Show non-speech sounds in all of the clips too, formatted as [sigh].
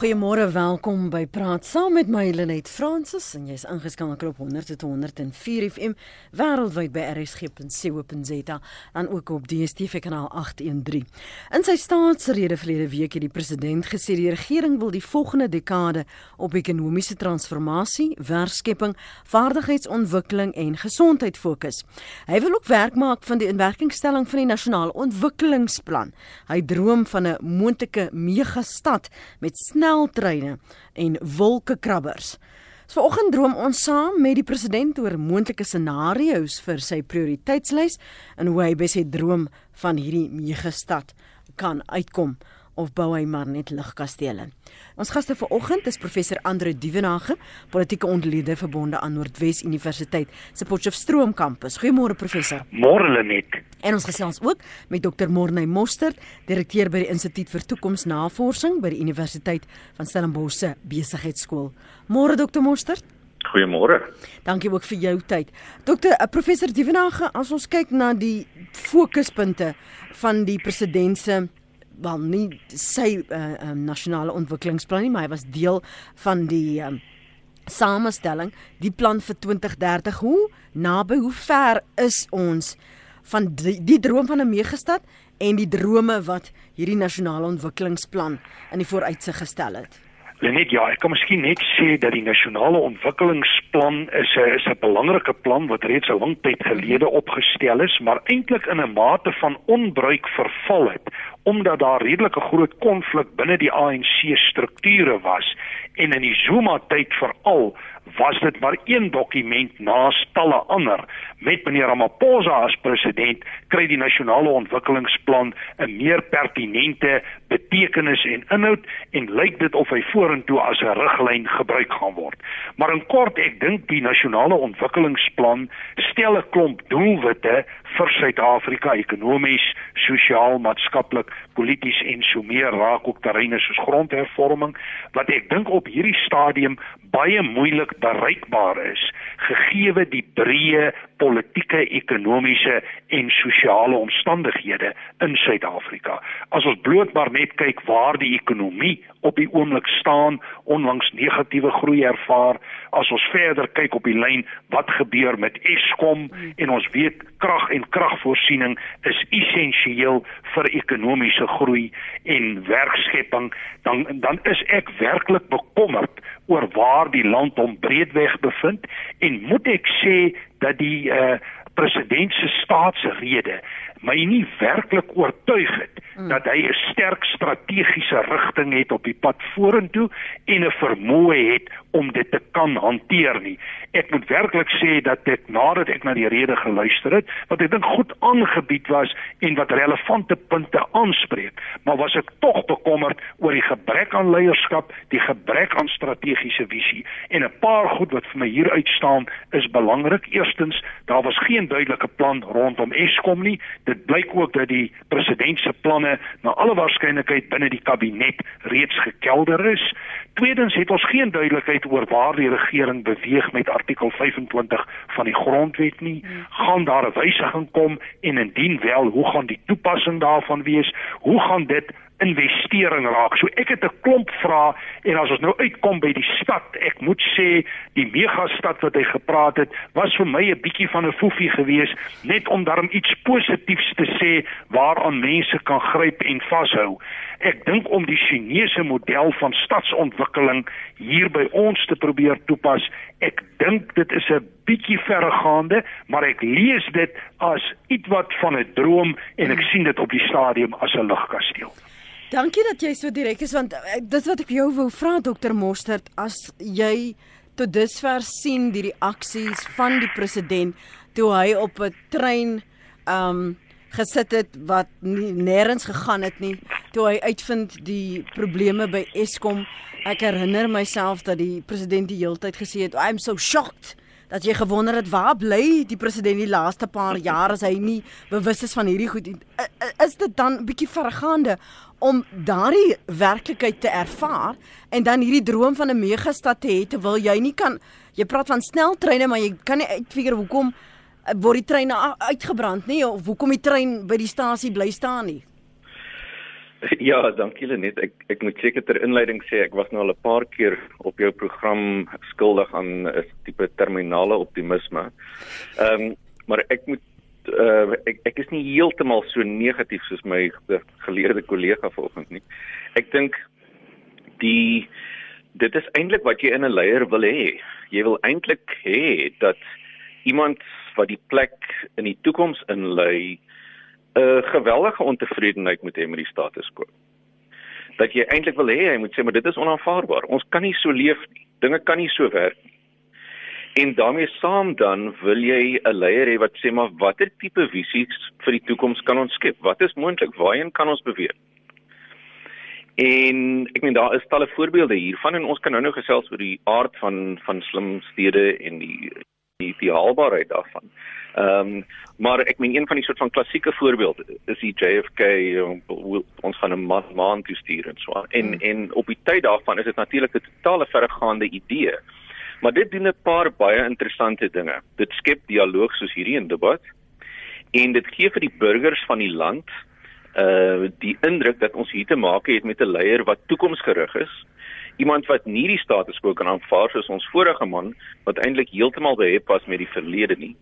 Goeiemôre, welkom by Praat Saam met my Lenet Fransis en jy's ingeskakel op 100.104 FM wêreldwyd by rsg.co.za en ook op DStv kanaal 813. In sy staatsrede verlede week het die president gesê die regering wil die volgende dekade op ekonomiese transformasie, werkskepping, vaardigheidsontwikkeling en gesondheid fokus. Hy wil ook werk maak van die inwerkingstelling van die nasionale ontwikkelingsplan. Hy droom van 'n moontlike megastad met snel sneltreine en wolkekrabbers. So vanoggend droom ons saam met die president oor moontlike scenario's vir sy prioriteitslys en hoe hy by sy droom van hierdie megastad kan uitkom of bou hy maar net ligkastele. Ons gaste vanoggend is professor Andre Dievenage, politieke ontleder verbonde aan Noordwes Universiteit se Potchefstroom kampus. Goeiemôre professor. Môre Lenet. En ons gesels ook met Dr. Morney Mostert, direkteur by die Instituut vir Toekomsnavorsing by die Universiteit van Stellenbosch se Besigheidsskool. Môre Dr. Mostert. Goeiemôre. Dankie ook vir jou tyd. Dokter uh, professor Dievenage, as ons kyk na die fokuspunte van die president se wel nie sy uh, um, nasionale ontwikkelingsplan nie, maar hy was deel van die um, samestelling, die plan vir 2030. Hoe naby, hoe ver is ons van die, die droom van 'n megastad en die drome wat hierdie nasionale ontwikkelingsplan in die vooruitsig gestel het? Lenet, ja, ek kan miskien net sê dat die nasionale ontwikkelingsplan is 'n is 'n belangrike plan wat reeds 'n lang tyd gelede opgestel is, maar eintlik in 'n mate van onbruik verval het omdat daar redelike groot konflik binne die ANC strukture was. En in die Zuma tyd veral was dit maar een dokument na talle ander. Met meneer Ramaphosa as president kry die nasionale ontwikkelingsplan 'n meer pertinente betekenis en inhoud en lyk dit of hy vorentoe as 'n riglyn gebruik gaan word. Maar in kort ek dink die nasionale ontwikkelingsplan stel 'n klomp doelwitte vir Suid-Afrika ekonomies, sosiaal, maatskaplik, polities en so meer raak ook terreine soos grondhervorming wat ek dink op hierdie stadium baie moeilik bereikbaar is gegee die breë politieke, ekonomiese en sosiale omstandighede in Suid-Afrika. As ons bloot maar net kyk waar die ekonomie op die oomblik staan, onlangs negatiewe groei ervaar, as ons verder kyk op die lyn wat gebeur met Eskom en ons weet krag en kragvoorsiening is essensieel vir ekonomiese groei en werkskepping, dan dan is ek werklik bekommerd oor waar die land hom breedweg bevind en moet ek sê dat die uh, president se staatsrede my nie werklik oortuig het mm. dat hy 'n sterk strategiese rigting het op die pad vorentoe en 'n vermoë het om dit te kan hanteer nie. Ek moet werklik sê dat ek nadat ek na die rede geluister het, wat ek dink goed aangebied was en wat relevante punte aanspreek, maar was ek tog bekommerd oor die gebrek aan leierskap, die gebrek aan strategiese visie en 'n paar goed wat vir my hier uitstaan is belangrik. Eerstens, daar was geen duidelike plan rondom Eskom nie dit blyk ook dat die president se planne na alle waarskynlikheid binne die kabinet reeds gekelder is. Tweedens het ons geen duidelikheid oor waar die regering beweeg met artikel 25 van die grondwet nie. Gaan daar 'n wysiging kom en indien wel, hoe gaan die toepassing daarvan wees? Hoe gaan dit investering raak. So ek het 'n klomp vrae en as ons nou uitkom by die stad, ek moet sê die megastad wat hy gepraat het, was vir my 'n bietjie van 'n foefie geweest net om daarom iets positiefs te sê waaraan mense kan gryp en vashou. Ek dink om die Chinese model van stadsontwikkeling hier by ons te probeer toepas, ek dink dit is 'n bietjie verregaande, maar ek lees dit as ietwat van 'n droom en ek sien dit op die stadium as 'n ligkasteel. Dankie dat jy so direk is want uh, dis wat ek jou wou vra dokter Mostert. As jy tot dusver sien die reaksies van die president toe hy op 'n trein um gesit het wat nie nêrens gegaan het nie toe hy uitvind die probleme by Eskom ek herinner myself dat die president die heeltyd gesê het I'm so shocked dat jy gewonder het waar bly die president die laaste paar jaar as hy nie bewus is van hierdie goed is dit dan 'n bietjie vergaande om daardie werklikheid te ervaar en dan hierdie droom van 'n megastad te hê terwyl jy nie kan jy praat van sneltreine maar jy kan nie uitfigure hoekom eh, word die treine uitgebrand nie of hoekom die trein by die stasie bly staan nie [laughs] Ja, dankie Lenet. Ek ek moet seker ter inleiding sê ek was nou al 'n paar keer op jou program skuldig aan 'n tipe terminale optimisme. Ehm um, maar ek moet uh, ek ek is nie heeltemal so negatief soos my geleerde kollega vanoggend nie. Ek dink die dit is eintlik wat jy in 'n leier wil hê. Jy wil eintlik hê dat iemand wat die plek in die toekoms inlei 'n geweldige ontevredenheid met hê met die status quo. Dat jy eintlik wil hê hy moet sê maar dit is onaanvaarbaar. Ons kan nie so leef nie. Dinge kan nie so werk nie. En daarmee saam dan wil jy 'n leier hê wat sê maar watter tipe visies vir die toekoms kan ons skep? Wat is moontlik? Waarheen kan ons beweeg? En ek meen daar is talle voorbeelde hiervan en ons kan nou nou gesels oor die aard van van slim stede en die die, die haalbaarheid daarvan. Ehm um, maar ek meen een van die soort van klassieke voorbeelde is die JFK ons gaan 'n maan maan toe stuur en so aan. En hmm. en op die tyd daarvan is dit natuurlik 'n totale verregaande idee. Maar dit doen 'n paar baie interessante dinge. Dit skep dialoog soos hierdie in debat en dit gee vir die burgers van die land uh die indruk dat ons hier te maak het met 'n leier wat toekomsgerig is iemand wat nie die status quo kan aanvaar soos ons vorige man wat eintlik heeltemal behep was met die verlede nie.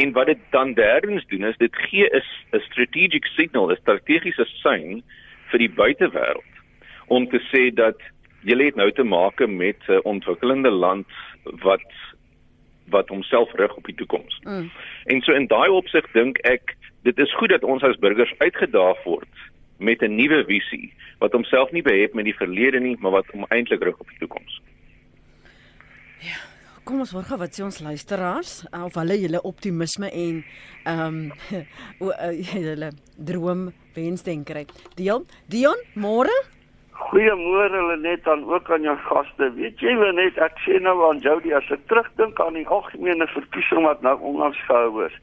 En wat dit dan derdens doen is dit gee 'n 'n strategic signal, 'n strategiese sein vir die buitewêreld om te sê dat jy het nou te maak met 'n ontwikkelende land wat wat homself rig op die toekoms. Mm. En so in daai opsig dink ek dit is goed dat ons as burgers uitgedaag word met 'n nuwe visie wat homself nie behep met die verlede nie, maar wat hom eintlik rig op die toekoms. Ja, kom ons hoor gou wat sê ons luisteraars of hulle julle optimisme en ehm [laughs] um, hulle droom wensdenkery. Dion, Dion, môre? Goeiemôre hulle net aan ook aan jou gaste. Weet jy wel net ek sê nou aan Jody as ek terugdink aan die algemene verkiesing wat nou onlangs gehou is.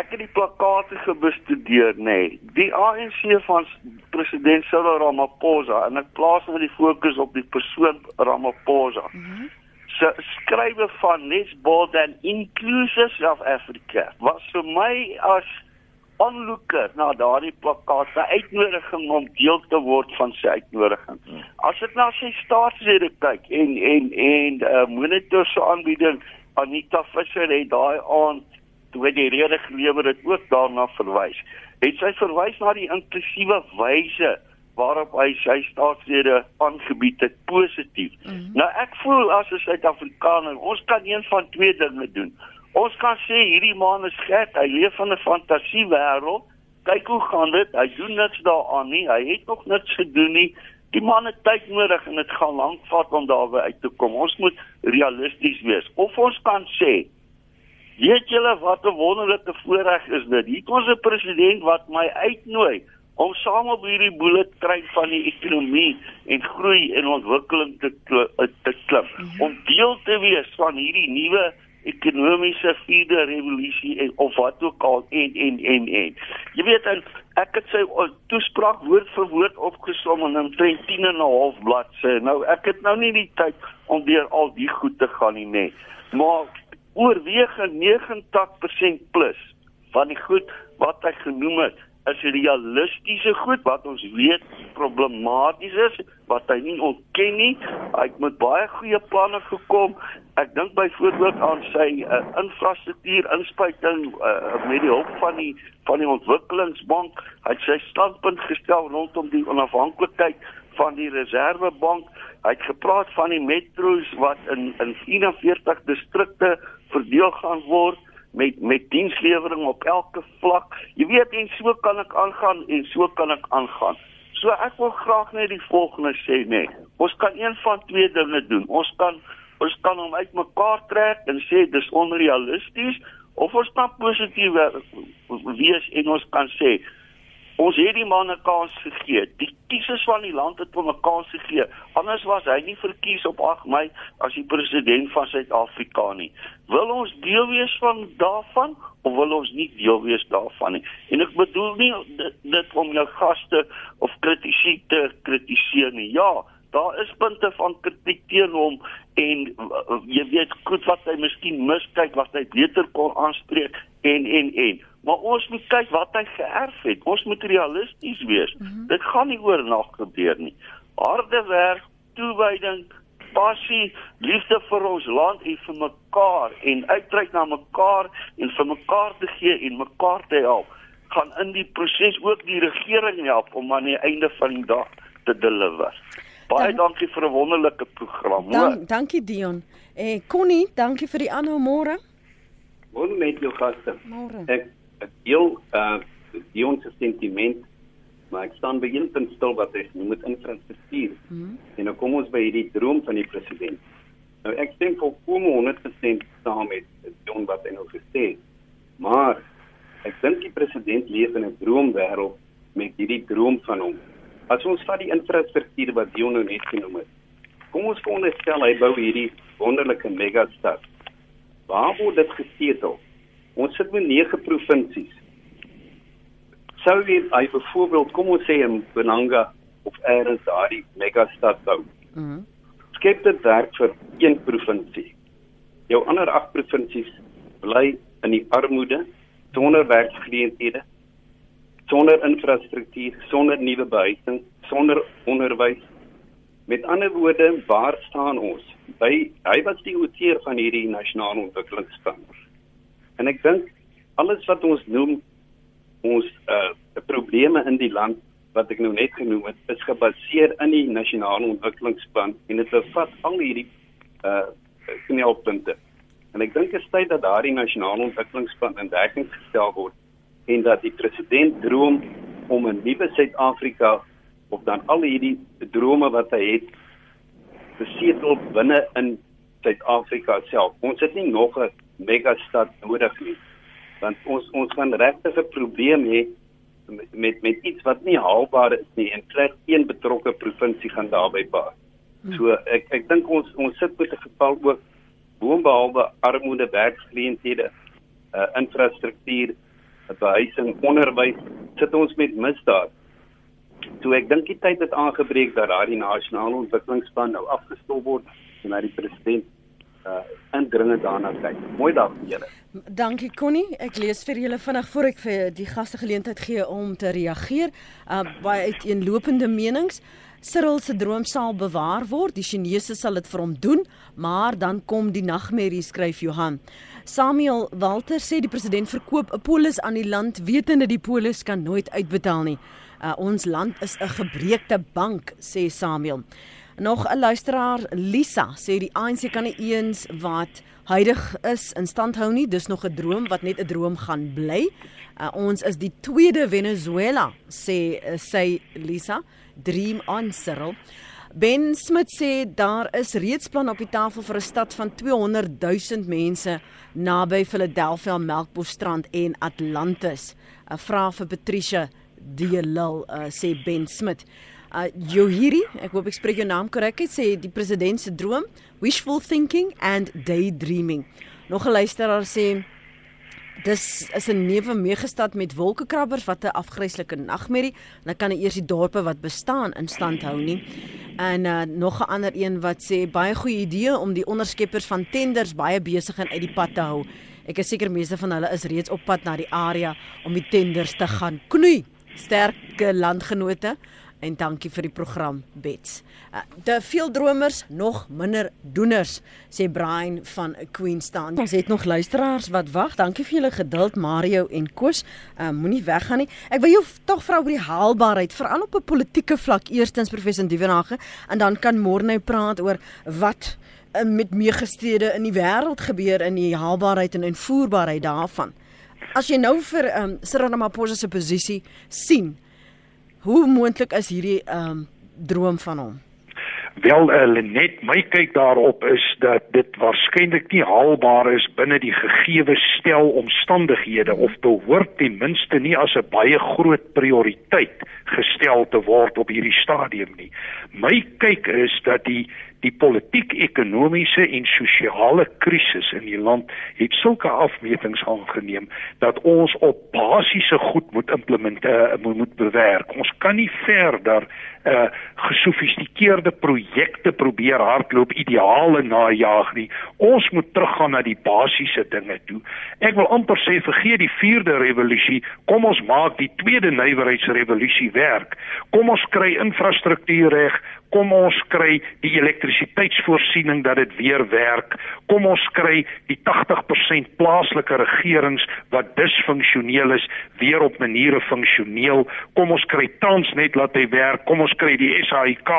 Ek het die plakate gebestudeer, nê. Nee. Die ANC van president Cyril Ramaphosa en ek plaas nou die fokus op die persoon Ramaphosa. Mm -hmm. Se skrywe van Let's Build an Inclusive South Africa was vir my as onlooker na daardie plakkaat 'n uitnodiging om deel te word van sy uitnodiging. Hmm. As ek na sy staatsrede kyk en en en uh, monitor se aanbieding Anita Visser het daai aand toe die rede gelewer het ook daarna verwys. Het sy verwys na die inklusiewe wyse waarop hy sy staatsrede aangebied het positief. Mm -hmm. Nou ek voel as 'n Suid-Afrikaner, ons kan een van twee dinge doen. Ons kan sê hierdie man is gek, hy leef in 'n fantasiewêreld. Kyk hoe gaan dit? Hy doen niks daaraan nie. Hy het nog niks gedoen nie. Die man het tyd nodig en dit gaan lank vat om daarby uit te kom. Ons moet realisties wees. Of ons kan sê Weet julle wat 'n wonderlike voorreg is dit? Hier kom 'n president wat my uitnooi om saam op hierdie bullet train van die ekonomie en groei en ontwikkeling te te klim. -hmm. Om deel te wees van hierdie nuwe ekonomiese vierde revolusie en of wat ook al en en en en. Jy weet en ek het sy toespraak woord vir woord opgesom in 'n 10 en 'n half bladsy. Nou ek het nou nie die tyd om deur al die goed te gaan nie, nee. Maar oorwegend 90% plus van die goed wat hy genoem het is realistiese goed wat ons weet problematies is wat hy nie ontken nie. Hy het met baie goeie planne gekom. Ek dink byvoorbeeld aan sy uh, infrastruktuur inspuiting uh, met die hulp van die van die ontwikkelingsbank. Hy het sy standpunt gestel rondom die onafhanklikheid van die reservebank. Hy het gepraat van die metro's wat in in 41 distrikte verdeel gaan word met met dienslewering op elke vlak. Jy weet en so kan ek aangaan en so kan ek aangaan. So ek wil graag net die volgende sê nê. Nee. Ons kan een van twee dinge doen. Ons kan ons kan hom uitmekaar trek en sê dis onrealisties of ons kan positief wees en ons kan sê Ons het die man 'n kans gegee. Die kiesers van die land het hom 'n kans gegee. Anders was hy nie verkies op 8 Mei as die president van Suid-Afrika nie. Wil ons deel wees van daarvan of wil ons nie deel wees daarvan nie? En ek bedoel nie dit, dit om jou gaste of kritisie te kritiseer nie. Ja, daar is punte van kritiek teen hom en uh, jy weet goed wat hy miskien miskyk wat hy beter kon aanspreek en en en maar ons moet kyk wat hy geërf het. Ons moet realisties wees. Mm -hmm. Dit gaan nie oornag gebeur nie. Harde werk, toewyding, passie, liefde vir ons land en vir mekaar en uitreik na mekaar en vir mekaar te gee en mekaar te help gaan in die proses ook die regering help om aan die einde van die dag te deliver. Baie Dan, dankie vir 'n wonderlike program. Dan, dankie Dion. Eh Connie, dankie vir die aanhou môre. Môre met jou gaste. Môre. Ek ek deel uh Dion se sentiment, maar ek staan by een punt stil wat hy noem met infrastruktuur. Hmm. En nou kom ons by hierdie droom van die president. Nou ek stem volkom 100% saam met Dion wat hy nou gesê het. Maar ek dink die president leef in 'n droomwêreld met hierdie droom van hom As ons vat die infrastruktuur wat Dion nou net genoem het. Kom ons veronderstel hy bou hierdie wonderlike megastad. Waar word dit gesetel? Ons sit met 9 provinsies. Sou jy hy byvoorbeeld kom ons sê in Benanga of elders daardie megastad bou. Mhm. Mm skep dit werk vir een provinsie. Jou ander 8 provinsies bly in die armoede sonder werksgeleenthede sonder infrastruktuur, sonder nuwe behuising, sonder onderwys. Met ander woorde, waar staan ons? By hy was die outeur van hierdie nasionale ontwikkelingsplan. En ek dink alles wat ons noem ons uh probleme in die land wat ek nou net genoem het, is gebaseer in die nasionale ontwikkelingsplan en dit bevat al hierdie uh knelpunte. En ek dink dit is tyd dat daardie nasionale ontwikkelingsplan in werking gestel word en dat die president droom om 'n nuwe Suid-Afrika of dan al hierdie drome wat hy het besetel binne in Suid-Afrika self. Ons het nie nog 'n megastad nodig nie. Want ons ons gaan regtig 'n probleem hê met, met iets wat nie haalbaar is nie en slegs een betrokke provinsie gaan daarbey baat. So ek ek dink ons ons sit met 'n geval ook boonbehalwe armoede, werksgeleenthede, uh, infrastruktuur behuising, onderwys, sit ons met misdaad. So ek dink die tyd het aangebreek dat daardie nasionale ontwikkelingsplan nou afgestop word en dat die president uh indringend daarna kyk. Mooi dag vir julle. Dankie Connie. Ek lees vir julle vinnig voor ek vir die gaste geleentheid gee om te reageer. Uh baie uiteenlopende menings. Cyril se droom sal bewaar word. Die Chinese sal dit vir hom doen, maar dan kom die nagmerrie skryf Johan. Samuel Walter sê die president verkoop 'n polis aan die land wetende die polis kan nooit uitbetaal nie. Uh, ons land is 'n gebreekte bank, sê Samuel. Nog 'n luisteraar, Lisa, sê die ANC kan nie eens wat huidig is in stand hou nie. Dis nog 'n droom wat net 'n droom gaan bly. Uh, ons is die tweede Venezuela, sê uh, sê Lisa. Dream on Cyril. Ben Smit sê daar is reeds plan op die tafel vir 'n stad van 200 000 mense naby Philadelphia, Melkbosstrand en Atlantis. 'n Vraag vir Patricia Delil uh, sê Ben Smit. Uh Johiri, ek hoop ek spreek jou naam korrek, sê die president se droom, wishful thinking and daydreaming. Nog 'n luisteraar sê Dis is 'n neuwe megastad met wolkekrabbers wat 'n afgryslike nagmerrie. Hulle kan eers die dorpe wat bestaan in stand hou nie. En uh, nog 'n ander een wat sê baie goeie idee om die onderskeppers van tenders baie besig en uit die pad te hou. Ek is seker meeste van hulle is reeds op pad na die area om die tenders te gaan knoei. Sterke landgenote en dankie vir die program Bets. Uh, te veel dromers, nog minder doeners, sê Brian van Queenstown. Ons het nog luisteraars wat wag. Dankie vir julle geduld Mario en Koos. Uh, Moenie weggaan nie. Ek wil jou tog vra oor die haalbaarheid, veral op 'n politieke vlak. Eerstens professor Dievenage en dan kan môre nou praat oor wat uh, met meegestede in die wêreld gebeur in die haalbaarheid en invoerbaarheid daarvan. As jy nou vir um, Cyril Ramaphosa se posisie sien, Hoe moontlik is hierdie ehm um, droom van hom? Wel uh, Lenet, my kyk daarop is dat dit waarskynlik nie haalbaar is binne die gegeewe stel omstandighede of behoort ten minste nie as 'n baie groot prioriteit gestel te word op hierdie stadium nie. My kyk is dat die die politiek-ekonomiese en sosiale krisis in die land het sulke afmetings aangeneem dat ons op basiese goed moet implementeer moet, moet bewerk. Ons kan nie verder uh gesofistikeerde projekte probeer hardloop ideale najag nie. Ons moet teruggaan na die basiese dinge toe. Ek wil amper sê vergeet die 4de revolusie, kom ons maak die tweede nywerheidsrevolusie werk. Kom ons kry infrastruktuur reg, kom ons kry die elektrisiteitsvoorsiening dat dit weer werk. Kom ons kry die 80% plaaslike regerings wat disfunksioneel is weer op maniere funksioneel. Kom ons kry Transnet laat hy werk. Kom ons kry die SAIK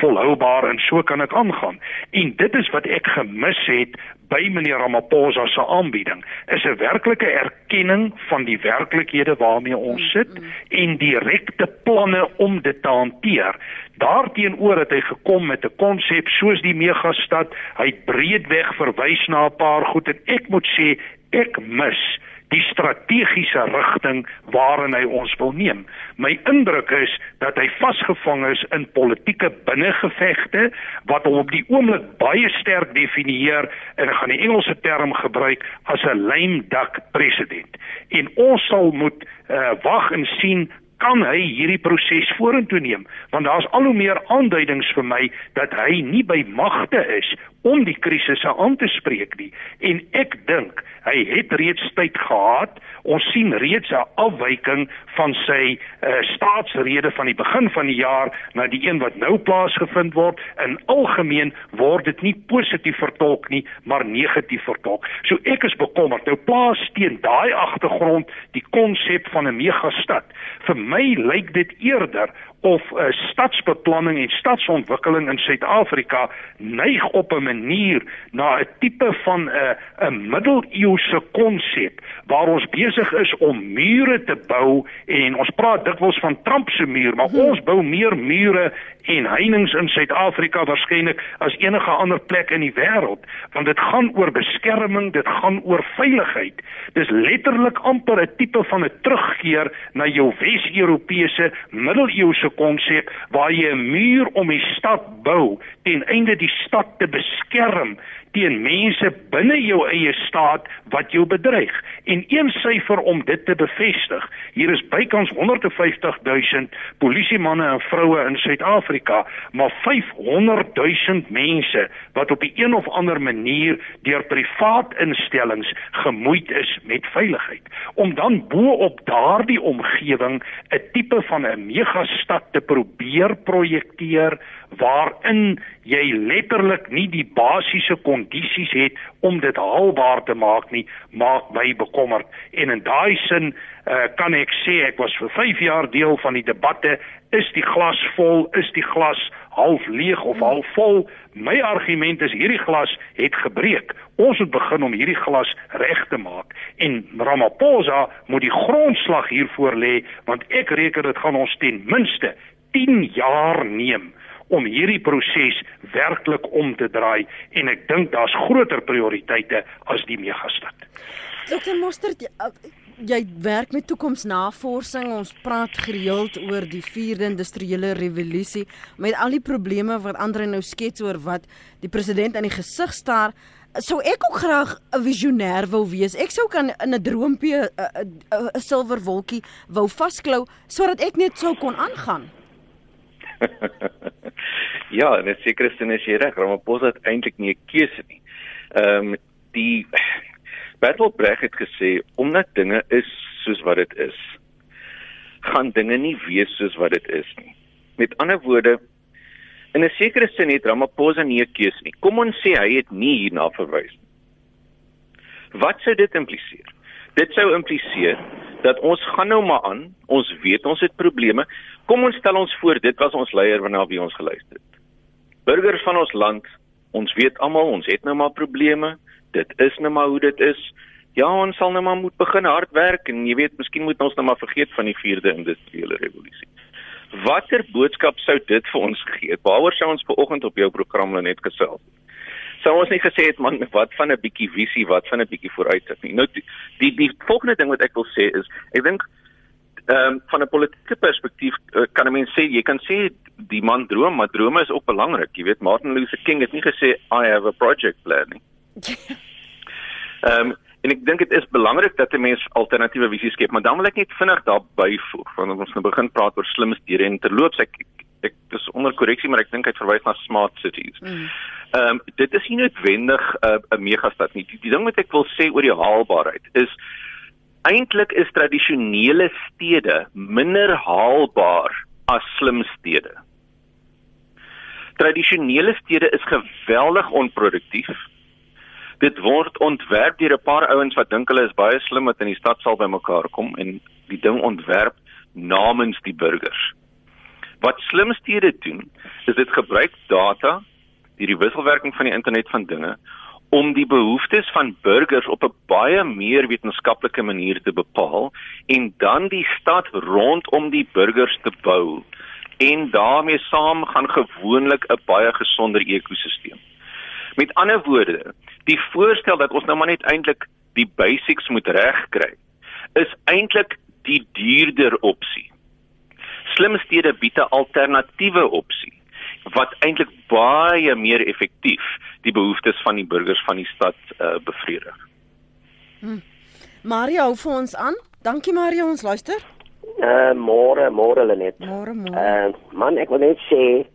volhoubaar en so kan dit aangaan. En dit is wat ek gemis het by meneer Ramaphosa se aanbieding is 'n werklike erkenning van die werklikhede waarmee ons sit en direkte planne om dit te hanteer. Daarteenoor het hy gekom met 'n konsep soos die megastad. Hy het breedweg verwys na 'n paar goed en ek moet sê ek mis die strategiese rigting waarin hy ons wil neem. My indruk is dat hy vasgevang is in politieke binnengevegte wat hom op die oomblik baie sterk definieer en ek gaan die Engelse term gebruik as 'n lame duck president. En ons sal moet uh, wag en sien kan hy hierdie proses vorentoe neem want daar's al hoe meer aanduidings vir my dat hy nie by magte is om die krisisse aan te spreek nie. En ek dink hy het reeds tyd gehad. Ons sien reeds 'n afwyking van sy uh, staatsrede van die begin van die jaar na die een wat nou plaasgevind word. In algemeen word dit nie positief vertolk nie maar negatief vertolk. So ek is bekommerd. Nou plaas teen daai agtergrond die konsep van 'n megastad. Vir my lyk dit eerder of 'n uh, stadsbeplanning en stadsontwikkeling in Suid-Afrika neig op 'n manier na 'n tipe van 'n uh, 'n middeleeuse konsep waar ons besig is om mure te bou en ons praat dikwels van Trump se muur, maar hmm. ons bou meer mure en heininge in Suid-Afrika waarskynlik as enige ander plek in die wêreld, want dit gaan oor beskerming, dit gaan oor veiligheid. Dis letterlik amper 'n tipe van 'n terugkeer na jou Wes-Europese middeleeuse konsep waar jy 'n muur om die stad bou ten einde die stad te beskerm teen mense binne jou eie staat wat jou bedreig. En een syfer om dit te bevestig. Hier is bykans 150 000 polisiemanne en vroue in Suid-Afrika, maar 500 000 mense wat op 'n een of ander manier deur privaat instellings gemoeid is met veiligheid. Om dan bo op daardie omgewing 'n tipe van 'n megastad te probeer projekteer waarin jy letterlik nie die basiese kondisies het om dit haalbaar te maak nie, maak my bekommerd. En in daai sin uh, kan ek sê ek was vir 5 jaar deel van die debatte, is die glas vol, is die glas half leeg of half vol? My argument is hierdie glas het gebreek. Ons moet begin om hierdie glas reg te maak en Ramaphosa moet die grondslag hiervoor lê want ek reken dit gaan ons ten minste 10 jaar neem om hierdie proses werklik om te draai en ek dink daar's groter prioriteite as die megastad. Dr. Mostert, jy werk met toekomsnavorsing. Ons praat gereeld oor die 4de industriële revolusie met al die probleme wat Andre nou skets oor wat die president aan die gesig staar. Sou ek ook graag 'n visionêr wou wees. Ek sou kan in 'n droompie 'n silwer wolkie wou vasklou sodat ek net sou kon aangaan. [laughs] ja, en dit seker is jy reg, Ramaphosa het eintlik nie 'n keuse nie. Ehm um, die [sniffs] Battlebreg het gesê omdat dinge is soos wat dit is, gaan dinge nie wees soos wat dit is nie. Met ander woorde, in 'n sekere sin het Ramaphosa nie 'n keuse nie. Kom ons sê hy het nie hierna verwys nie. Wat sou dit impliseer? Dit sou impliseer dat ons gaan nou maar aan, ons weet ons het probleme. Kom ons stel ons voor dit was ons leier waarna wie ons geluister het. Burgers van ons land, ons weet almal ons het nou maar probleme. Dit is nou maar hoe dit is. Ja, ons sal nou maar moet begin hard werk en jy weet, miskien moet ons nou maar vergeet van die 4de industriële revolusie. Watter boodskap sou dit vir ons gee? Waaroor sou ons vanoggend op jou program net gesels? Sou ons nie gesê het man wat van 'n bietjie visie, wat van 'n bietjie vooruitsig nie. Nou die die volgende ding wat ek wil sê is ek dink ehm um, van 'n politieke perspektief uh, kan 'n mens sê jy kan sê die man droom, maar drome is ook belangrik. Jy weet Martin Luther King het nie gesê I have a project plan nie. [laughs] Ehm um, en ek dink dit is belangrik dat 'n mens alternatiewe visies skep, maar dan wil ek net vinnig daar byvoeg wanneer ons nou begin praat oor slim stede en terloops ek ek dis onder korreksie maar ek dink hy verwys na smart cities. Mm. Ehm um, dit is nie noodwendig 'n uh, megastad nie. Die, die ding wat ek wil sê oor die haalbaarheid is eintlik is tradisionele stede minder haalbaar as slim stede. Tradisionele stede is geweldig onproduktief dit word ontwerp deur 'n paar ouens wat dink hulle is baie slim wat in die stad sal bymekaar kom en die ding ontwerp namens die burgers. Wat slim stede doen, is dit gebruik data, die wisselwerking van die internet van dinge om die behoeftes van burgers op 'n baie meer wetenskaplike manier te bepaal en dan die stad rondom die burgers te bou en daarmee saam gaan gewoonlik 'n baie gesonder ekosisteem. Met ander woorde, die voorstel dat ons nou maar net eintlik die basics moet regkry, is eintlik die duurder opsie. Slim stede bied 'n alternatiewe opsie wat eintlik baie meer effektief die behoeftes van die burgers van die stad uh, bevredig. Hm. Mario hou vir ons aan. Dankie Mario, ons luister. Uh môre, môre Lenet. Môre, môre. Uh man, ek wil net sê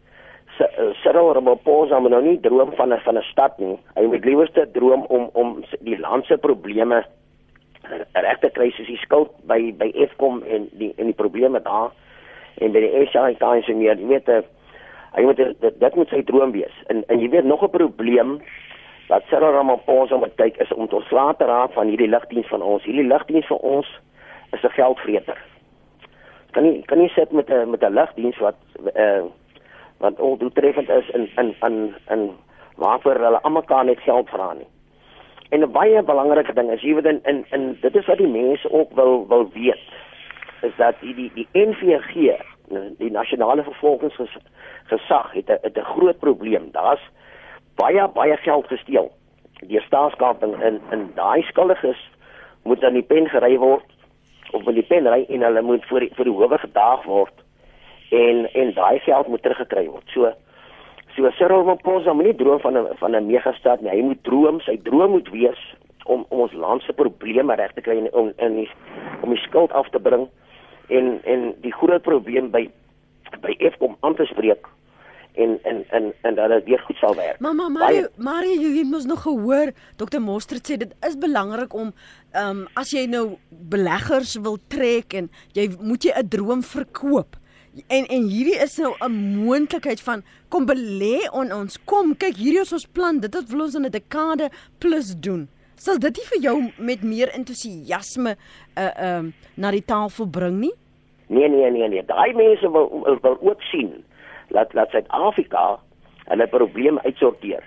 Cyril Ramaphosa moet nou nie droom van 'n van 'n stad nie. Hy moet liewerste droom om om die land se probleme reg te kry soos die skuld by by Eskom en die en die probleme daar en by die SAIK en meer. Jy weet eh, hy moet dit dit moet sy droom wees. En en jy weet nog 'n probleem wat Cyril Ramaphosa moet kyk is om ons later raad van hierdie ligdiens van ons. Hierdie ligdiens vir ons is 'n geldvreter. Kan nie kan nie sit met 'n met 'n ligdiens wat uh wat ondoeltreffend is in in in in waarvoor hulle almekaar net geld vra nie. En 'n baie belangrike ding is hier in in in dit is wat die mense ook wil wil weet is dat die die die NVG die nasionale vervolgingsgesag het 'n het 'n groot probleem. Daar's baie baie geld gesteel deur staatskaping in in daai skuldiges moet aan die pen gery word of in die pen ry en hulle moet voor die, voor die howe gedaag word en en daai geld moet teruggekry word. So so Cyril Ramaphosa moet nie droom van 'n van 'n megastad nie. Hy moet droom, sy droom moet wees om om ons land se probleme reg te kry en om in om die skuld af te bring en en die groot probleem by by Eskom aan te spreek en en en en dat dit weer goed sal werk. Mamma Mario Mario jy moet nog gehoor Dr Mostert sê dit is belangrik om ehm um, as jy nou beleggers wil trek en jy moet jy 'n droom verkoop. En en hierdie is nou 'n moontlikheid van kom belê on ons. Kom kyk hierdie is ons plan. Dit het wil ons in 'n dekade plus doen. Sal dit nie vir jou met meer entoesiasme uh ehm uh, na die tafel bring nie? Nee nee nee nee. Daai mense wil wil ook sien dat dat Suid-Afrika hulle probleme uitsorteer.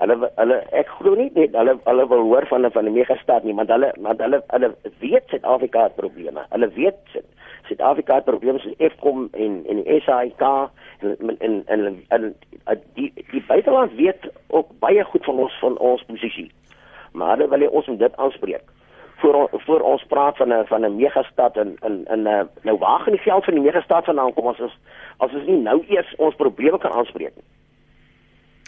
Hulle hulle ek glo nie net hulle hulle wil hoor van 'n van 'n megastad nie, want hulle want hulle hulle weet Suid-Afrika het probleme. Hulle weet Suid-Afrika het probleme soos Eskom en en die SAIK en en en, en die die buiteland weet ook baie goed van ons van ons posisie. Maar hulle wil ons om dit aanspreek. Voor voor ons praat van 'n van 'n megastad en en en eh, nou waar gaan die geld van die megastad vandaan kom as ons as ons nie nou eers ons probleme kan aanspreek nie.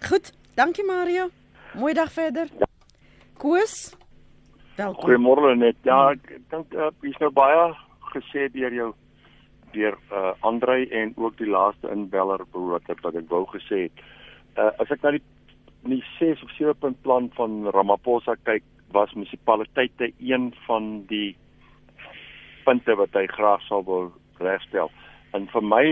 Goed, dankie Mario. Mooi dag verder. Ja. Koos. Welkom. Goeiemôre net. Ja, ek dink uh, hier's nou baie gesê deur jou deur uh Andrei en ook die laaste inbeller wat ek wat ek wou gesê het. Uh as ek na die die 6 of 7 punt plan van Ramaphosa kyk, was munisipaliteite een van die punte wat hy graag sou wil regstel. En vir my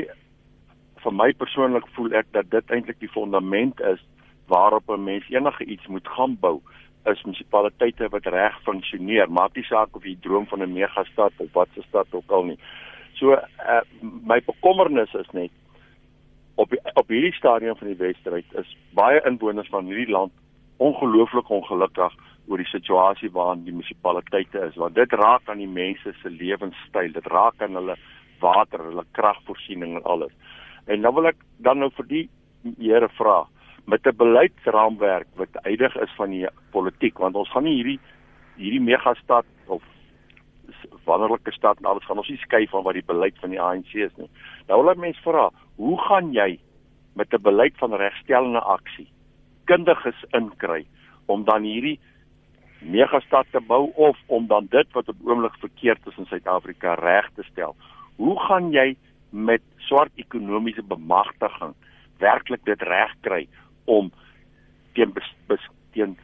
vir my persoonlik voel ek dat dit eintlik die fundament is waarop 'n mens enige iets moet gaan bou is munisipaliteite wat reg funksioneer. Maak nie saak of jy droom van 'n megastad of wat se stad ook al nie. So uh, my bekommernis is net op op hierdie stadium van die Wesdryf is baie inwoners van hierdie land ongelooflik ongelukkig oor die situasie waarin die munisipaliteite is want dit raak aan die mense se lewenstyl dit raak aan hulle water hulle kragvoorsiening en alles en nou wil ek dan nou vir die here vra met 'n beleidsraamwerk wat uitdig is van die politiek want ons gaan nie hierdie hierdie megastad of wonderlike stad en alles gaan ons nie skei van wat die beleid van die ANC is nie. Nou wil ek mense vra, hoe gaan jy met 'n beleid van regstellende aksie kundiges inkry om dan hierdie megastad te bou of om dan dit wat op oomblik verkeerd is in Suid-Afrika reg te stel? Hoe gaan jy met swart ekonomiese bemagtiging werklik dit regkry om teen bes, bes, teen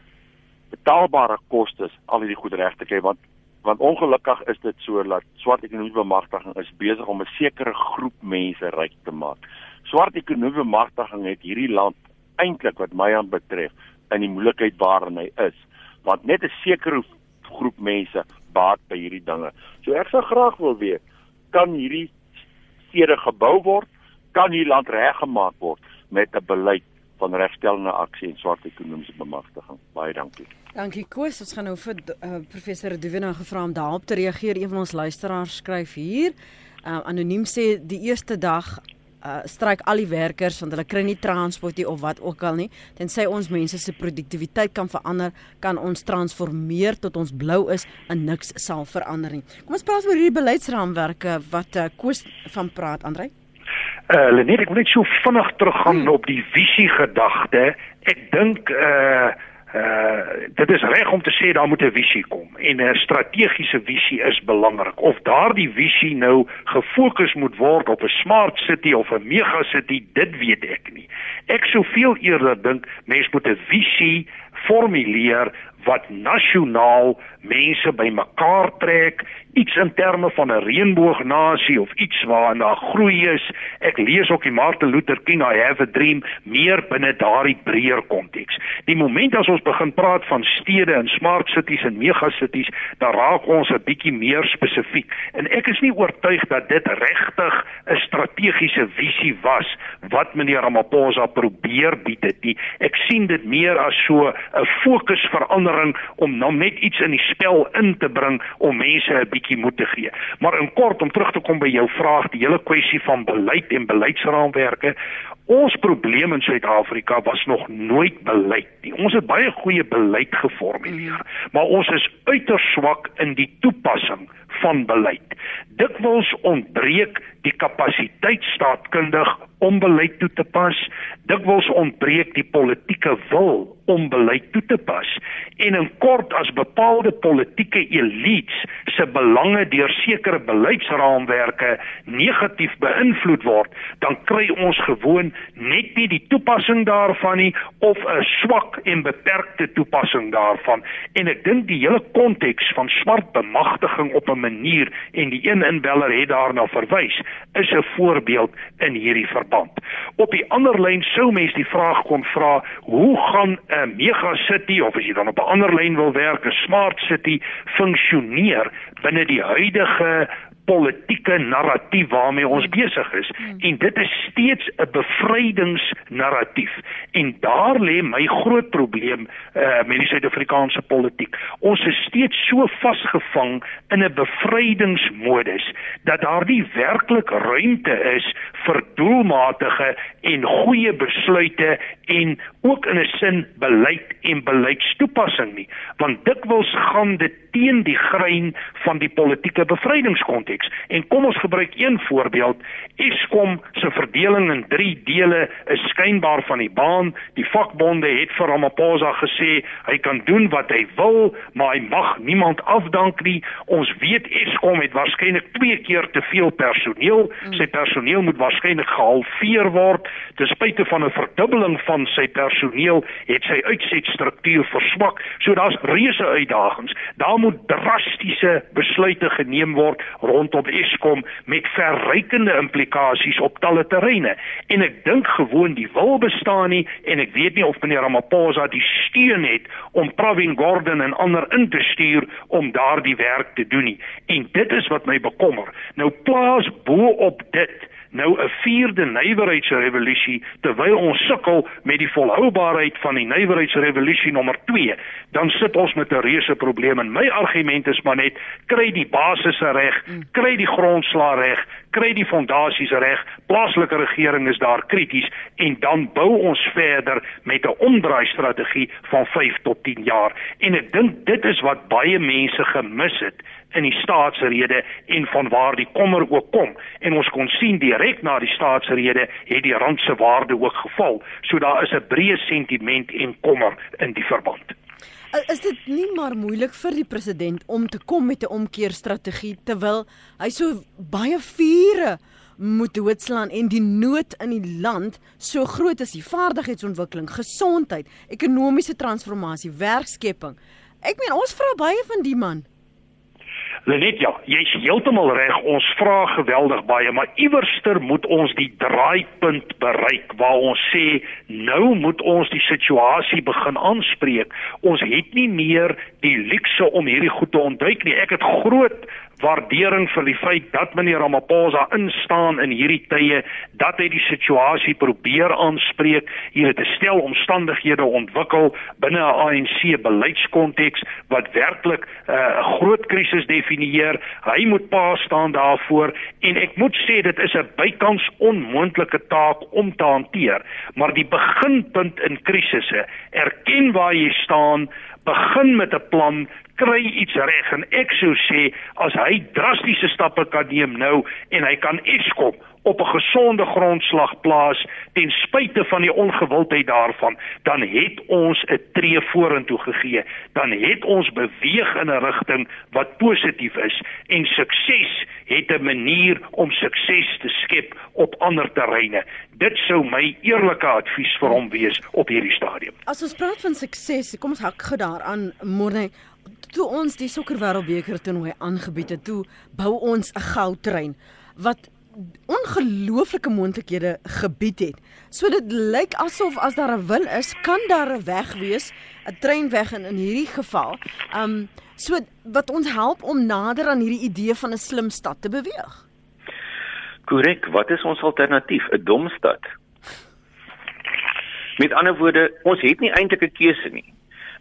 betaalbare kostes al hierdie goed reg te kry want want ongelukkig is dit so dat swart ekonomiese bemagtiging is besig om 'n sekere groep mense ryk te maak. Swart ekonomiese bemagtiging het hierdie land eintlik wat my aan betref in die moeilikheid waarin hy is want net 'n sekere groep mense baat by hierdie dinge. So ek sou graag wil weet kan hierdie stede gebou word? Kan hierdie land reggemaak word met 'n beleid van regstellende aksie en swart ekonomiese bemagtiging? Baie dankie. Dankie Koos. Ons gaan nou vir uh, professor Duvena gevra om daarop te reageer. Een van ons luisteraars skryf hier. Uh, anoniem sê die eerste dag uh stryk al die werkers want hulle kry nie transport nie of wat ook al nie. Tensy ons mense se produktiwiteit kan verander, kan ons transformeer tot ons blou is en niks sal verander nie. Kom ons praat oor hierdie beleidsraamwerke wat uh, Koos van praat, Andrej. Uh Lenet, ek wil net so vinnig teruggaan hmm. op die visie gedagte. Ek dink uh uh dit is reg om te sê daar moet 'n visie kom en 'n strategiese visie is belangrik. Of daardie visie nou gefokus moet word op 'n smart city of 'n mega city, dit weet ek nie. Ek sou veel eerder dink mens moet 'n visie formuleer wat nasionaal mense bymekaar trek, iets in terme van 'n reënboognasie of iets waarna groei is. Ek lees ook die Martin Luther King I have a dream meer binne daardie breër konteks. Die oomblik as ons begin praat van stede en smart cities en megacities, dan raak ons 'n bietjie meer spesifiek. En ek is nie oortuig dat dit regtig 'n strategiese visie was wat meneer Ramaphosa probeer bied het nie. Ek sien dit meer as so 'n fokusverandering om nou net iets in die spel in te bring om mense 'n bietjie moed te gee. Maar in kort om terug te kom by jou vraag, die hele kwessie van beleid en beleidsraamwerke. Ons probleem in Suid-Afrika was nog nooit beleid nie. Ons het baie goeie beleid geformuleer, maar ons is uiters swak in die toepassing van beleid. Dikwels ontbreek die kapasiteit staatkundig om beleid toe te pas. Dikwels ontbreek die politieke wil om beleid toe te pas. En in kort as bepaalde politieke elites se belange deur sekere beleidsraamwerke negatief beïnvloed word, dan kry ons gewoon net nie die toepassing daarvan nie of 'n swak en beperkte toepassing daarvan. En ek dink die hele konteks van swart bemagtiging op 'n manier en die een inbeller het daarna verwys, is 'n voorbeeld in hierdie verband. Op die ander lyn sou mens die vraag kon vra, hoe gaan 'n megacity of as jy dan op 'n ander lyn wil werk, 'n smart city funksioneer binne die huidige politieke narratief waarmee ons hmm. besig is hmm. en dit is steeds 'n bevrydingsnarratief en daar lê my groot probleem uh, met die Suid-Afrikaanse politiek ons is steeds so vasgevang in 'n bevrydingsmodus dat daar nie werklik ruimte is vir doelmatige en goeie besluite en ook in 'n sin beleid en beleidstoepassing nie want dikwels gaan dit teen die grein van die politieke bevrydingskonteks en kom ons gebruik een voorbeeld. Eskom se verdeling in 3 dele is skynbaar van die baan. Die vakbonde het vir Ramaphosa gesê hy kan doen wat hy wil maar hy mag niemand afdank nie. Ons weet Eskom het waarskynlik twee keer te veel personeel. Sy personeel moet waarskynlik gehalveer word. Ten spyte van 'n verdubbeling van sy personeel het sy uitsetstruktuur verswak. So daar's reuse uitdagings. Daar moet drastiese besluite geneem word rondom Eskom met verrykende implikasies op talle terreine. En ek dink gewoon die wil bestaan nie en ek weet nie of meneer Ramaphosa die steun het om Pravin Gordhan en ander in te stuur om daardie werk te doen nie. En dit is wat my bekommer. Nou plaas bo op dit nou 'n vierde nywerheidsrevolusie terwyl ons sukkel met die volhoubaarheid van die nywerheidsrevolusie nommer 2, dan sit ons met 'n reuse probleem. En my argument is maar net kry die basisse reg, kry die grondslag reg, kry die fondasies reg, plaaslike regering is daar krities en dan bou ons verder met 'n omdraai strategie van 5 tot 10 jaar. En ek dink dit is wat baie mense gemis het in die staatsrede en van waar die kommer ook kom en ons kon sien direk na die staatsrede het die rand se waarde ook geval so daar is 'n breë sentiment en kommer in die verband Is dit nie maar moeilik vir die president om te kom met 'n omkeerstrategie terwyl hy so baie vure moet doodslaan en die nood in die land so groot is die vaardigheidsontwikkeling, gesondheid, ekonomiese transformasie, werkskepping. Ek meen ons vra baie van die man. Lenet ja, jy's heeltemal reg. Ons vra geweldig baie, maar iewerster moet ons die draaipunt bereik waar ons sê nou moet ons die situasie begin aanspreek. Ons het nie meer die luukse om hierdie goed te ontduik nie. Ek het groot waardering vir die feit dat meneer Ramaphosa instaan in hierdie tye dat hy die situasie probeer aanspreek. Hier het 'n stel omstandighede ontwikkel binne 'n ANC beleidskonteks wat werklik uh, 'n uh, groot krisis definieer. Hy moet pa staan daarvoor en ek moet sê dit is 'n bykans onmoontlike taak om te hanteer. Maar die beginpunt in krisisse erken waar jy staan begin met 'n plan kry iets reg en ek sou sê as hy drastiese stappe kan neem nou en hy kan Eskom op 'n gesonde grondslag plaas ten spyte van die ongewildheid daarvan dan het ons 'n tree vorentoe gegee. Dan het ons beweeg in 'n rigting wat positief is en sukses het 'n manier om sukses te skep op ander terreine. Dit sou my eerlike advies vir hom wees op hierdie stadium. As ons praat van sukses kom ons hak gedaan môre toe ons die sokkerwêreldbeker toernooi aangebied het, toe bou ons 'n goudtrein. Wat ongelooflike moontlikhede gebied het. So dit lyk asof as daar 'n wil is, kan daar 'n weg wees, 'n treinweg in in hierdie geval. Um so wat ons help om nader aan hierdie idee van 'n slim stad te beweeg. Korrek, wat is ons alternatief? 'n Dom stad. Met ander woorde, ons het nie eintlik 'n keuse nie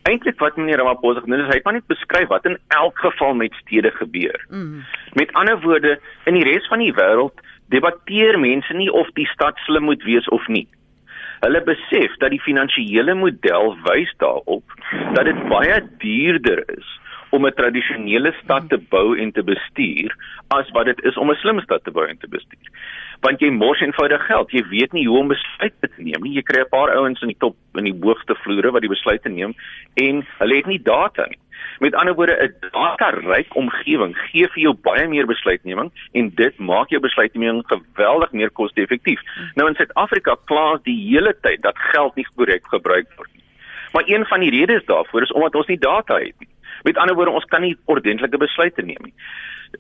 eintlik wat meneer Ramaphosa genoem het, hy maar net beskryf wat in elk geval met stede gebeur. Mm. Met ander woorde, in die res van die wêreld debatteer mense nie of die stad slim moet wees of nie. Hulle besef dat die finansiële model wys daarop dat dit baie duurder is om 'n tradisionele stad te bou en te bestuur as wat dit is om 'n slim stad te bou en te bestuur want jy mors eenvoudig geld. Jy weet nie hoe om besluite te neem nie. Jy kry 'n paar ouens in die top in die hoogste vloere wat die besluite neem en hulle het nie data nie. Met ander woorde, 'n data-ryk omgewing gee vir jou baie meer besluitneming en dit maak jou besluitneming geweldig meer koste-effektief. Nou in Suid-Afrika kla die hele tyd dat geld nie korrek gebruik word nie. Maar een van die redes daarvoor is omdat ons nie data het nie. Met ander woorde, ons kan nie ordentlike besluite neem nie.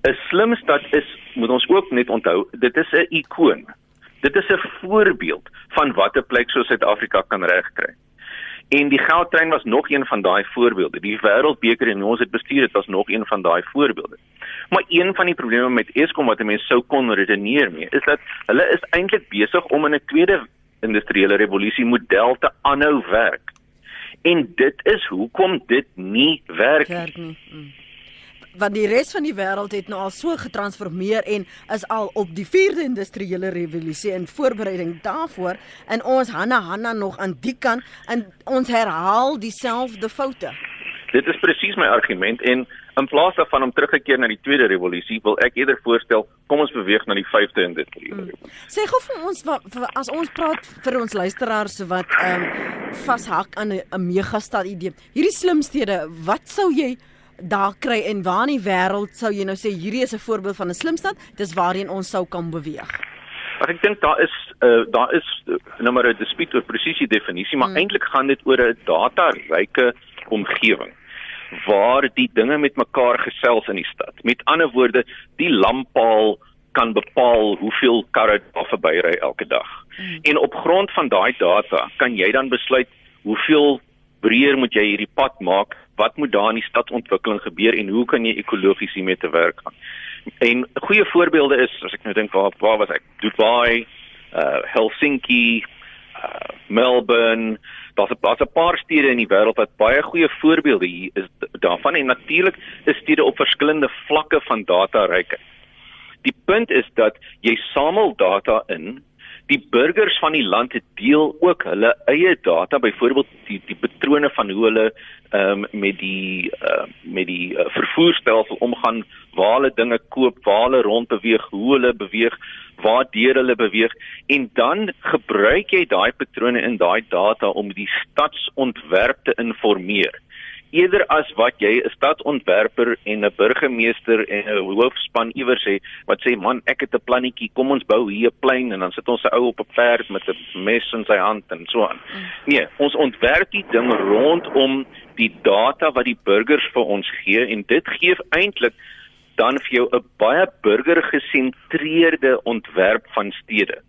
'n Slim stad is, moet ons ook net onthou, dit is 'n ikoon. Dit is 'n voorbeeld van wat 'n plek so Suid-Afrika kan regkry. En die goudtrein was nog een van daai voorbeelde. Die wêreldbeker en ons het bestuur dit was nog een van daai voorbeelde. Maar een van die probleme met Eskom wat mense sou kon redeneer mee, is dat hulle is eintlik besig om in 'n tweede industriële revolusie model te aanhou werk. En dit is hoekom dit nie werk nie. Mm want die res van die wêreld het nou al so getransformeer en is al op die 4de industriële revolusie in voorbereiding daarvoor en ons Hanna Hanna nog aan die kant en ons herhaal dieselfde foute. Dit is presies my argument en in plaas daarvan om teruggekeer na die tweede revolusie wil ek eerder voorstel kom ons beweeg na die 5de industriële hmm. revolusie. Hmm. Sê gou vir ons wat as ons praat vir ons luisteraars wat ehm um, vashak aan 'n megastad idee. Hierdie slimstede, wat sou jy daar kry en waar in die wêreld sou jy nou sê hierdie is 'n voorbeeld van 'n slim stad, dis waarheen ons sou kan beweeg. Maar ek dink daar is uh, daar is uh, nou maar 'n dispuut oor presisie definisie, maar hmm. eintlik gaan dit oor 'n data-ryke omgewing waar die dinge met mekaar gesels in die stad. Met ander woorde, die lampaal kan bepaal hoeveel karre daar verbyry elke dag. Hmm. En op grond van daai data kan jy dan besluit hoeveel breër moet jy hierdie pad maak wat moet daar in die stadsontwikkeling gebeur en hoe kan jy ekologies hiermee te werk gaan. en goeie voorbeelde is as ek nou dink waar waar was ek Dubai, uh Helsinki, uh Melbourne, daar's 'n daar's 'n paar stede in die wêreld wat baie goeie voorbeelde hier is daarvan en natuurlik is stede op verskillende vlakke van data rykheid. Die punt is dat jy samel data in die burgers van die land deel ook hulle eie data byvoorbeeld die die patrone van hoe hulle ehm um, met die uh, met die uh, vervoerstelsel omgaan waar hulle dinge koop waar hulle rond beweeg hoe hulle beweeg waar deur hulle beweeg. En dan gebruik jy daai patrone in daai data om die stadsontwerp te informeer eerder as wat jy 'n stadontwerper en 'n burgemeester en 'n hoofspan iewers sê wat sê man ek het 'n plannetjie kom ons bou hier 'n plein en dan sit ons 'n ou op 'n perd met 'n mes in sy hand en so aan. Nee, ons ontwerp die ding rondom die data wat die burgers vir ons gee en dit gee eintlik dan vir jou 'n baie burgergesentreerde ontwerp van stede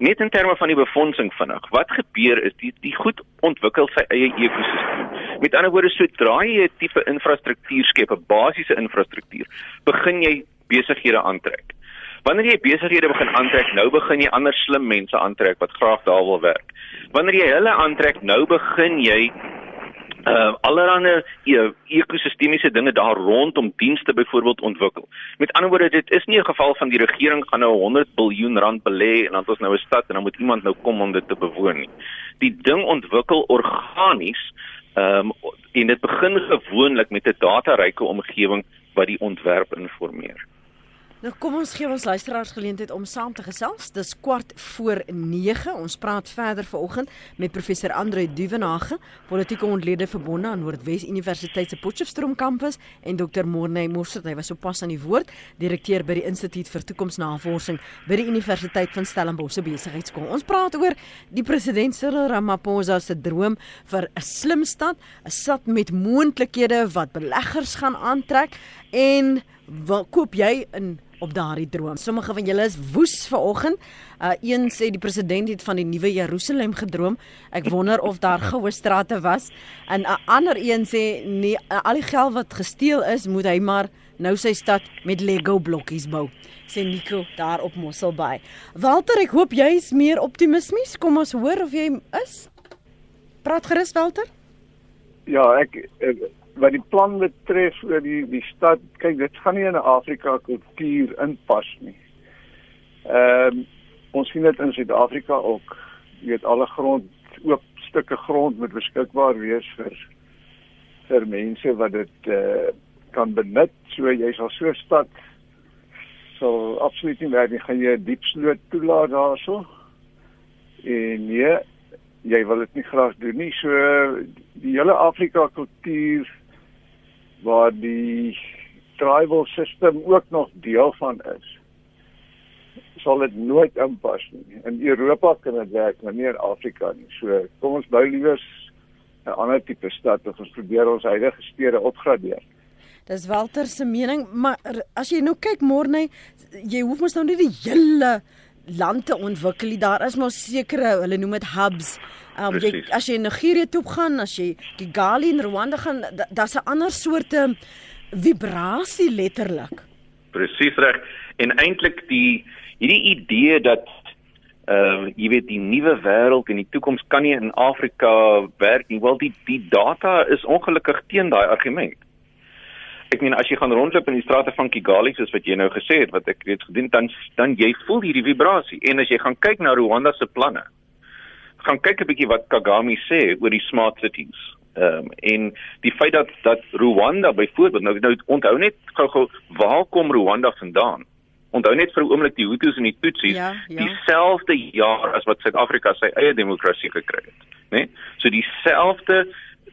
net in terme van die befondsing vinnig. Wat gebeur is die die goed ontwikkel sy eie ekosisteem. Met ander woorde, sodra jy 'n tipe infrastruktuur skep, 'n basiese infrastruktuur, begin jy besighede aantrek. Wanneer jy besighede begin aantrek, nou begin jy ander slim mense aantrek wat graag daar wil werk. Wanneer jy hulle aantrek, nou begin jy uh allerlei e ekosistemiese dinge daar rondom dienste byvoorbeeld ontwikkel. Met ander woorde, dit is nie 'n geval van die regering gaan nou 100 miljard rand belê en dan het ons nou 'n stad en dan moet iemand nou kom om dit te bewoon nie. Die ding ontwikkel organies ehm um, en dit begin gewoonlik met 'n dataryke omgewing wat die ontwerp informeer. Nou kom ons gee ons luisteraars geleentheid om saam te gesels. Dis kwart voor 9. Ons praat verder vanoggend met professor Andre Duvenage, politieke ontlede verbonde aan Noordwes Universiteit se Potchefstroom kampus en Dr. Morney Morsert, hy was sopas aan die woord, direkteur by die Instituut vir Toekomsnavorsing by die Universiteit van Stellenbosch se Besigheidsskool. Ons praat oor die president Cyril Ramaphosa se droom vir 'n slim stad, 'n stad met moontlikhede wat beleggers gaan aantrek en wat koop jy in op daardie droom. Sommige van julle is woes vanoggend. Uh een sê die president het van die nuwe Jerusalem gedroom. Ek wonder of daar [laughs] goue strate was. En 'n ander een sê nee, al die geld wat gesteel is, moet hy maar nou sy stad met Lego blokkies bou. Sê Nico daar op Mosselbaai. Walter, ek hoop jy is meer optimisties. Kom ons hoor of jy is. Praat gerus Walter. Ja, ek, ek wat die plan betref oor die die stad, kyk dit gaan nie in 'n Afrika kultuur inpas nie. Ehm um, ons sien dit in Suid-Afrika ook. Jy weet alle grond oop stukke grond moet beskikbaar wees vir vir mense wat dit eh uh, kan benut. So jy sal so stad sal absoluut nie werk nie. Gaan jy 'n diep sloot toelaat daarso? En nee, jy wil dit nie graag doen nie. So die hele Afrika kultuur waar die tribal system ook nog deel van is sal dit nooit inpas nie. In Europa kan dit werk, maar nie in Afrika nie. So kom ons bou liewers 'n ander tipe stad of ons probeer ons huidige stede opgradeer. Dis Walter se mening, maar as jy nou kyk môre, jy hoef mos nou nie die hele land te ontwikkel. Daar is maar sekere, hulle noem dit hubs. Um, jy, as jy Nigerië toe gaan, as jy Kigali in Rwanda gaan, daar's 'n ander soorte vibrasie letterlik. Presies reg. En eintlik die hierdie idee dat ehm uh, jy weet die nuwe wêreld en die toekoms kan nie in Afrika werk nie. Wel die die data is ongelukkig teen daai argument. Ek meen as jy gaan rondloop in die strate van Kigali soos wat jy nou gesê het wat ek reeds gedoen dan dan jy voel hierdie vibrasie en as jy gaan kyk na Rwanda se planne gaan kyk 'n bietjie wat Kagame sê oor die smart cities. Ehm um, en die feit dat dat Rwanda byvoorbeeld nou nou onthou net gou-gou waar kom Rwanda vandaan? Onthou net vir 'n oomblik die Hutus en die Tutsis ja, ja. dieselfde jaar as wat Suid-Afrika sy eie demokrasie gekry het, né? Nee? So dieselfde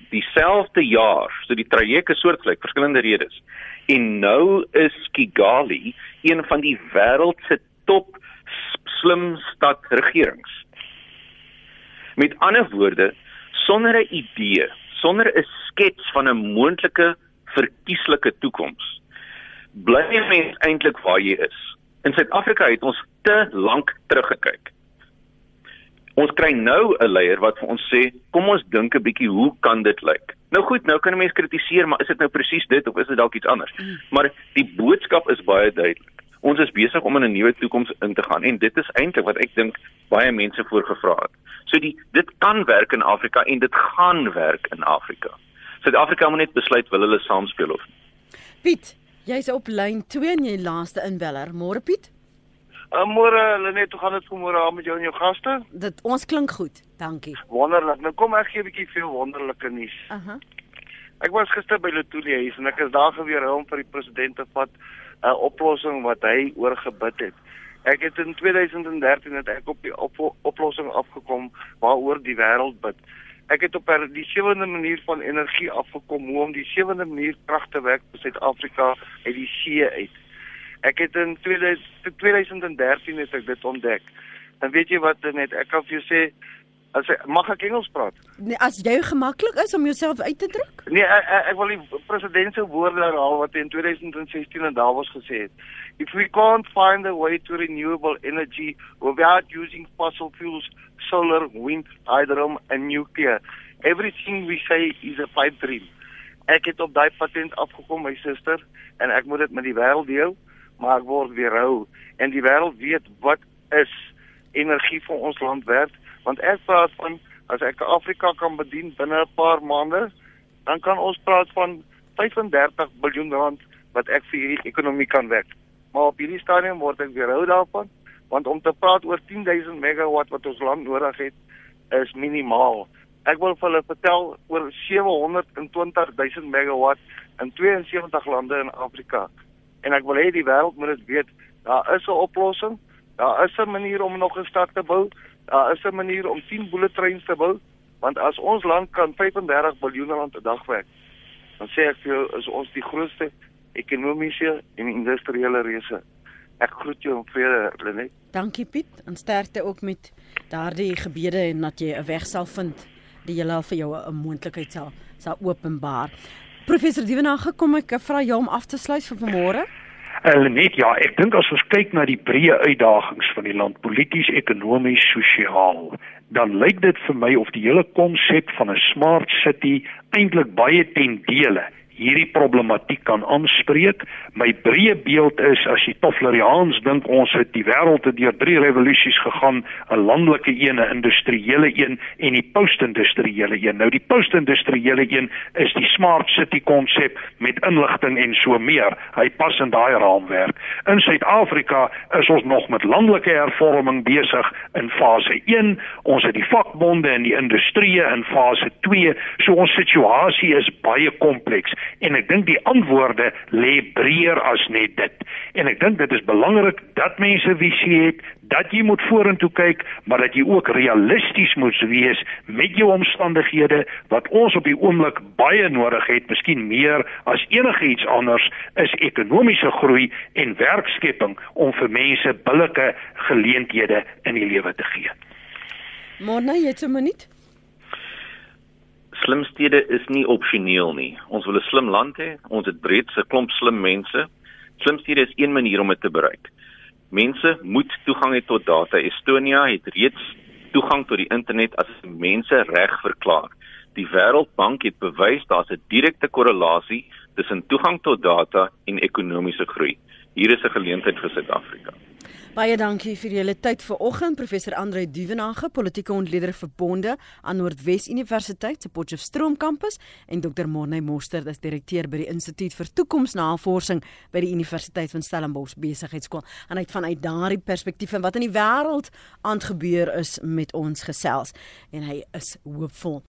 dieselfde jaar, so die traject is soortgelyk, verskillende redes. En nou is Kigali een van die wêreld se top slim stadregerings. Met ander woorde, sonder 'n idee, sonder 'n skets van 'n moontlike verkieslike toekoms, bly jy mens eintlik waar jy is. In Suid-Afrika het ons te lank teruggekyk. Ons kry nou 'n leier wat vir ons sê, kom ons dink 'n bietjie hoe kan dit lyk? Nou goed, nou kan 'n mens kritiseer, maar is dit nou presies dit of is dit dalk iets anders? Mm. Maar die boodskap is baie duidelik. Ons is besig om in 'n nuwe toekoms in te gaan en dit is eintlik wat ek dink baie mense voorgevra het. So die dit kan werk in Afrika en dit gaan werk in Afrika. Suid-Afrika moet net besluit wil hulle saamspeel of nie. Piet, jy's op lyn 2 en jy laaste inbeller. Môre Piet? Uh, môre Lenet, hoe gaan dit môre aan met jou en jou gaste? Dit ons klink goed. Dankie. Wonderlik. Nou kom ek gee 'n bietjie veel wonderlike nuus. Aha. Uh -huh. Ek was gister by Letoile huis en ek is daar geweer om vir die president te vat 'n uh, oplossing wat hy oorgebid het. Ek het in 2013 het ek op die op oplossing afgekom waaroor die wêreld bid. Ek het op die sewende manier van energie afgekom hoe om die sewende manier krag te werk vir Suid-Afrika uit die see uit. Ek het in 2013 het ek dit ontdek. En weet jy wat net ek kan vir jou sê As ek mag ek Engels praat? Nee, as jy gemaklik is om jouself uit te druk? Nee, ek, ek, ek wil die president se woorde herhaal wat hy in 2016 in Davos gesê het. If we can't find a way to renewable energy without using fossil fuels, solar, wind, hydrogen and nuclear, everything we say is a pipe dream. Ek het op daai patent afgekom my suster en ek moet dit met die wêreld deel, maar word weerhou en die wêreld weet wat is energie vir ons land werd want ek praat van as ek Afrika kan bedien binne 'n paar maande, dan kan ons praat van 35 miljard rand wat ek vir hierdie ekonomie kan werk. Maar op hierdie stadium word ek weerhou daarvan, want om te praat oor 10000 megawatt wat ons land nodig het, is minimaal. Ek wil vir hulle vertel oor 720000 megawatt in 72 lande in Afrika. En ek wil hê die wêreld moet dit weet, daar is 'n oplossing. Daar is 'n manier om nog 'n stad te bou daar is 'n manier om 10 bulletreins te bou, want as ons land kan 35 miljard rand 'n dag werk, dan sê ek vir jou is ons die grootste ekonomiese en industriële reuse. Ek groet jou vrede, Lenet. Dankie Piet, en sterkte ook met daardie gebede en dat jy 'n weg sal vind die julle vir jou 'n moontlikheid sal sal openbaar. Professor Dievenage, kom ek vra jou om af te sluit vir vanmôre. Hulle net ja, ek dink as ons kyk na die breë uitdagings van die land polities, ekonomies, sosiaal, dan lyk dit vir my of die hele konsep van 'n smart city eintlik baie ten dele hierdie problematiek kan aanspreek. My breë beeld is as jy Toffleriaans dink ons het die wêreld te deur drie revolusies gegaan, 'n landelike een, 'n industriële een en die post-industriële een. Nou die post-industriële een is die smart city konsep met inligting en so meer. Hy pas in daai raamwerk. In Suid-Afrika is ons nog met landelike hervorming besig in fase 1. Ons het die vakbonde en die industrie in fase 2. So ons situasie is baie kompleks en ek dink die antwoorde lê breër as net dit. En ek dink dit is belangrik dat mense visie het, dat jy moet vorentoe kyk, maar dat jy ook realisties moet wees met jou omstandighede wat ons op die oomblik baie nodig het, miskien meer as enigiets anders is ekonomiese groei en werkskepping om vir mense billike geleenthede in die lewe te gee. Môre jy het 'n minuut slim stede is nie opsioneel nie. Ons wil 'n slim land hê. Ons het breed 'n klomp slim mense. Slim stede is een manier om dit te bereik. Mense moet toegang hê tot data. Estonia het reeds toegang tot die internet as mense reg verklaar. Die Wêreldbank het bewys daar's 'n direkte korrelasie tussen toegang tot data en ekonomiese groei. Hier is 'n geleentheid vir Suid-Afrika. Baie dankie vir julle tyd vanoggend professor Andre Duvenage, politieke ontleder verbonde aan Noordwes Universiteit se Potchefstroom kampus en Dr. Morney Moster, dis direkteur by die Instituut vir Toekomsnavorsing by die Universiteit van Stellenbosch Besigheidsskool. En uit vanuit daardie perspektief en wat in die wêreld aangebeur is met ons gesels en hy is hoopvol.